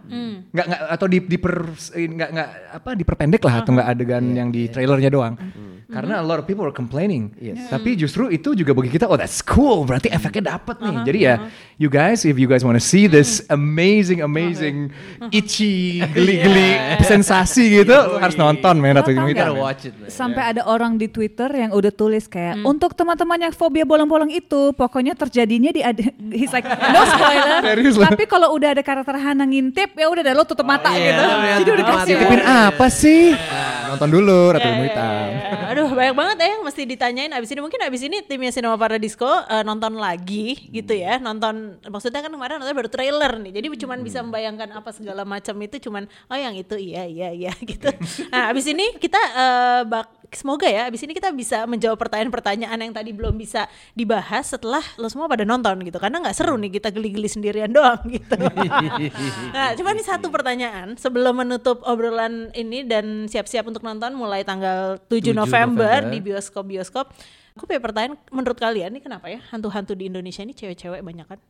Nggak nggak atau di diper nggak nggak apa diperpendek lah atau nggak adegan yang di trailernya doang. Karena a lot of people were complaining. Tapi justru itu juga bagi kita, oh that's cool. Berarti efeknya dapet nih. Jadi ya, you guys, if you guys want to see this amazing, amazing, itchy, geli-geli sensasi gitu, harus nonton, man. Ratu Hitam,
watch it, man.
Sampai ada orang di Twitter yang udah tulis kayak untuk teman-teman yang fobia bolong-bolong itu pokoknya terjadinya di ada he's like no spoiler. Tapi kalau udah ada karakter Hana ngintip ya udah deh lo tutup mata
iya,
gitu.
iya,
Jadi udah kasih.
Titipin apa sih? Nonton dulu Ratu Ilmu Hitam.
Aduh banyak banget ya yang mesti ditanyain abis ini. Mungkin abis ini timnya Cinema Paradisco eh, nonton lagi gitu ya. Nonton maksudnya kan kemarin nonton baru trailer nih. Jadi cuman bisa membayangkan apa segala macam itu cuman oh yang itu iya iya iya gitu. Nah abis ini kita eh, bak semoga ya abis ini kita bisa menjawab pertanyaan-pertanyaan yang tadi belum bisa dibahas setelah lo semua pada nonton gitu. Karena nggak seru nih kita geli-geli sendirian doang gitu. nah, cuma nih satu pertanyaan. Sebelum menutup obrolan ini dan siap-siap untuk nonton mulai tanggal 7,
7
November,
November.
di bioskop-bioskop. Aku punya pertanyaan menurut kalian ini kenapa ya hantu-hantu di Indonesia ini cewek-cewek banyak kan?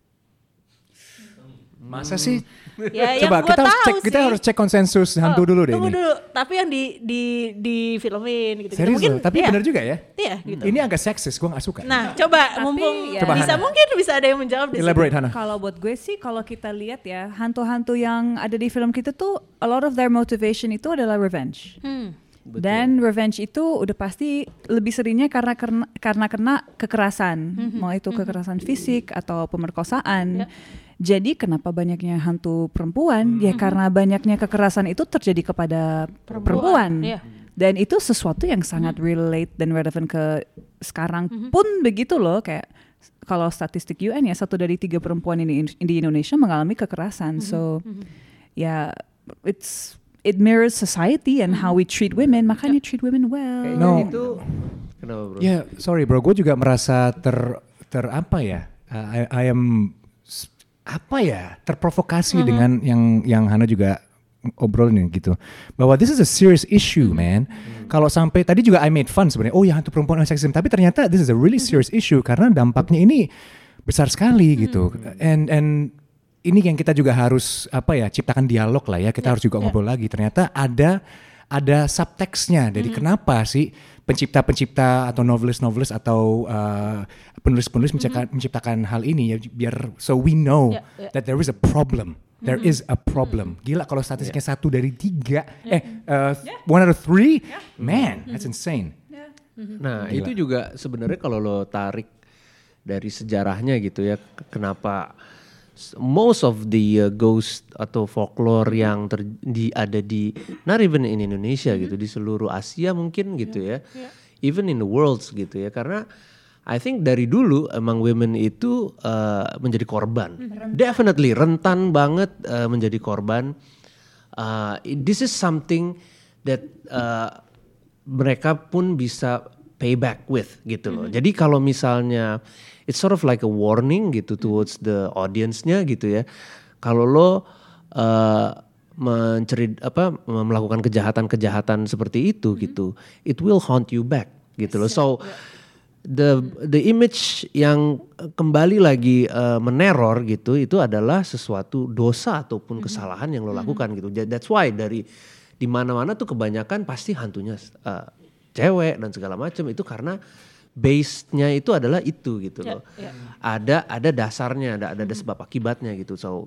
Masa sih?
Ya,
Coba
yang
kita harus cek kita
sih.
harus cek konsensus hantu
Oh,
dulu deh
Tunggu
ini.
dulu, tapi yang di di di filmin gitu.
Serius
Mungkin
loh, tapi
iya,
benar juga ya.
Iya, gitu.
Ini agak seksis, gue gak suka.
Nah, coba mumpung
ya.
Coba,
bisa
Hana.
mungkin bisa ada yang menjawab di sini.
Elaborate Hana.
Kalau buat gue sih, kalau kita lihat ya, hantu-hantu yang ada di film kita tuh, a lot of their motivation itu adalah revenge.
Hmm.
Dan revenge itu udah pasti lebih seringnya karena karena, karena kena kekerasan, mau itu kekerasan fisik atau pemerkosaan.
Ya.
Jadi kenapa banyaknya hantu perempuan? Ya karena banyaknya kekerasan itu terjadi kepada perempuan.
Iya.
Dan itu sesuatu yang sangat relate dan relevan ke sekarang pun begitu loh kayak kalau statistik UN ya satu dari tiga perempuan ini di Indonesia mengalami kekerasan. So ya it's it mirrors society and how we treat women. Makanya treat women well.
Kayaknya
No.
itu kenapa bro?
Ya, sorry bro, gue juga merasa ter ter apa ya? Uh, I, I am apa ya? Terprovokasi dengan yang yang Hana juga obrolin gitu. Bahwa this is a serious issue, man. Kalau sampai tadi juga I made fun sebenarnya. Oh ya hantu perempuan seksisme, tapi ternyata this is a really serious issue karena dampaknya ini besar sekali gitu. And and ini yang kita juga harus apa ya ciptakan dialog lah ya. Kita harus juga ngobrol lagi. Ternyata ada ada subteksnya. Jadi kenapa sih pencipta-pencipta atau novelis-novelis atau uh, penulis-penulis menciptakan, menciptakan hal ini ya biar so we know
Ya, ya.
that there is a problem. There is a problem. Gila kalau statistiknya satu dari tiga, eh uh, one out of three, man, that's insane.
Nah itu juga sebenarnya kalau lo tarik dari sejarahnya gitu ya, kenapa most of the uh, ghost atau folklore yang ter, di, ada di not even in Indonesia gitu, di seluruh Asia mungkin gitu ya, even in the world gitu ya, karena I think dari dulu emang women itu uh, menjadi korban, definitely rentan banget uh, menjadi korban. Uh, this is something that uh, mereka pun bisa payback with gitu loh. Jadi kalau misalnya it's sort of like a warning gitu towards the audience-nya gitu ya. Kalau lo uh, menceri apa melakukan kejahatan-kejahatan seperti itu gitu, it will haunt you back gitu loh. So the the image yang kembali lagi uh, meneror gitu itu adalah sesuatu dosa ataupun kesalahan yang lo lakukan gitu. That's why dari di mana-mana tuh kebanyakan pasti hantunya uh, cewek dan segala macam itu karena base-nya itu adalah itu gitu
Ya,
loh. Ada ada dasarnya, ada ada, ada sebab akibatnya gitu. So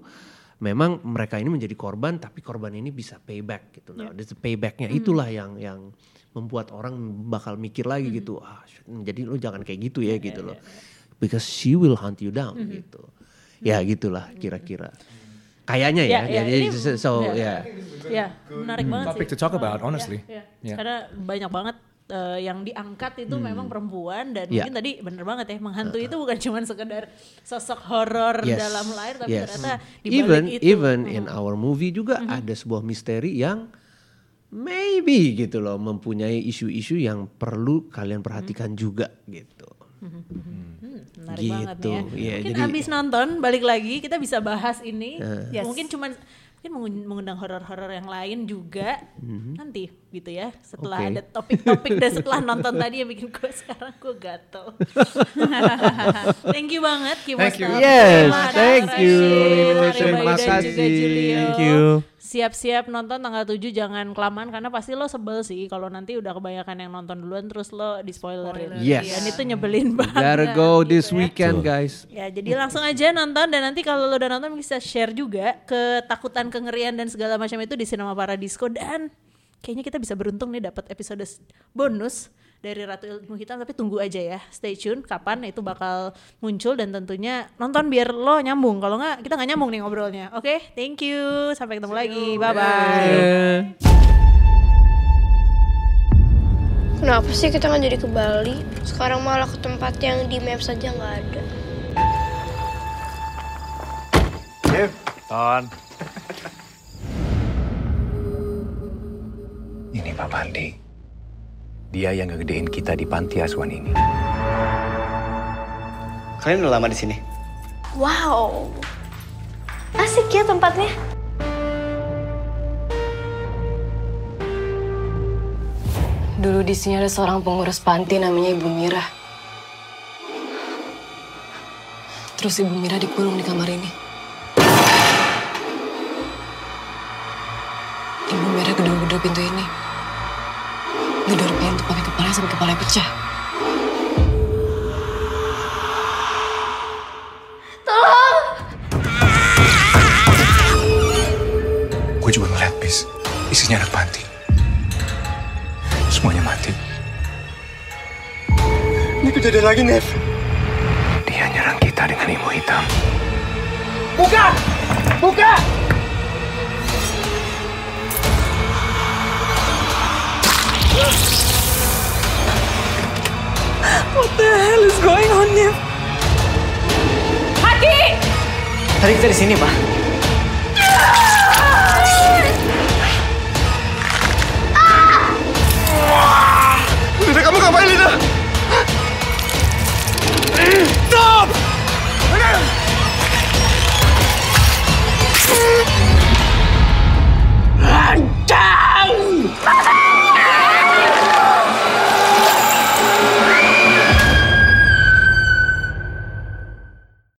memang mereka ini menjadi korban tapi korban ini bisa payback gitu. Nah, the paybacknya itulah yang yang membuat orang bakal mikir lagi gitu. Ah, shit, jadi lu jangan kayak gitu ya gitu loh. Because she will hunt you down gitu. Ya gitulah kira-kira. Kayaknya ya.
Ya, ya,
so- so
ya.
ya.
Ya, menarik banget
Topic
sih.
to talk about,
Ah,
honestly.
ya, ya.
Ya.
Karena banyak banget eh, yang diangkat itu memang perempuan dan
Ya.
mungkin tadi bener banget ya menghantui itu bukan cuma sekedar sosok horor
Yes.
dalam layar tapi
Yes.
ternyata di balik
even
itu
even in our movie juga ada sebuah misteri yang maybe gitu loh mempunyai isu-isu yang perlu kalian perhatikan juga gitu.
menarik
Gitu,
banget nih ya.
iya,
mungkin
jadi-
abis nonton balik lagi kita bisa bahas ini.
Yes.
Mungkin cuman mungkin mengun- mengundang horor-horor yang lain juga nanti gitu ya. Setelah
Oke.
ada topik-topik dan setelah nonton tadi yang bikin gue sekarang gue gatel. thank you banget Kim
Thank you.
Yes,
Terima
thank you. Terima kasih.
Thank you.
Siap-siap nonton tanggal 7 jangan kelamaan karena pasti lo sebel sih kalau nanti udah kebanyakan yang nonton duluan terus lo di spoilerin.
Yes.
Dan itu nyebelin banget.
Gotta go this
gitu ya.
weekend guys.
Ya, jadi langsung aja nonton dan nanti kalau lo udah nonton bisa share juga ketakutan, kengerian dan segala macam itu di Cinema Paradisco dan kayaknya kita bisa beruntung nih dapat episode bonus dari Ratu Ilmu Hitam tapi tunggu aja ya. Stay tune kapan itu bakal muncul dan tentunya nonton biar lo nyambung. Kalau nggak kita nggak nyambung nih ngobrolnya. Oke, thank you. Sampai ketemu lagi. Bye bye.
Kenapa sih kita nggak jadi ke Bali? Sekarang malah ke tempat yang di map saja nggak ada.
Ton. Ini Pak Pandi. Dia yang ngegedein kita di panti asuhan ini.
Kalian udah lama di sini?
Wow. Asik ya tempatnya.
Dulu di sini ada seorang pengurus panti namanya Ibu Mira. Terus Ibu Mira dikurung di kamar ini. Ibu Mira gedor-gedor pintu ini. Gedor kepalanya sampai kepalanya pecah.
Gue juga ngeliat bis. Isinya anak panti. Semuanya mati.
Ini kejadian lagi, Nev.
Dia nyerang kita dengan ilmu hitam.
Buka! Buka!
What
the hell is going on here? Haki! Tarik dari sini, Pak. Kamu ngapain, Stop! Lina!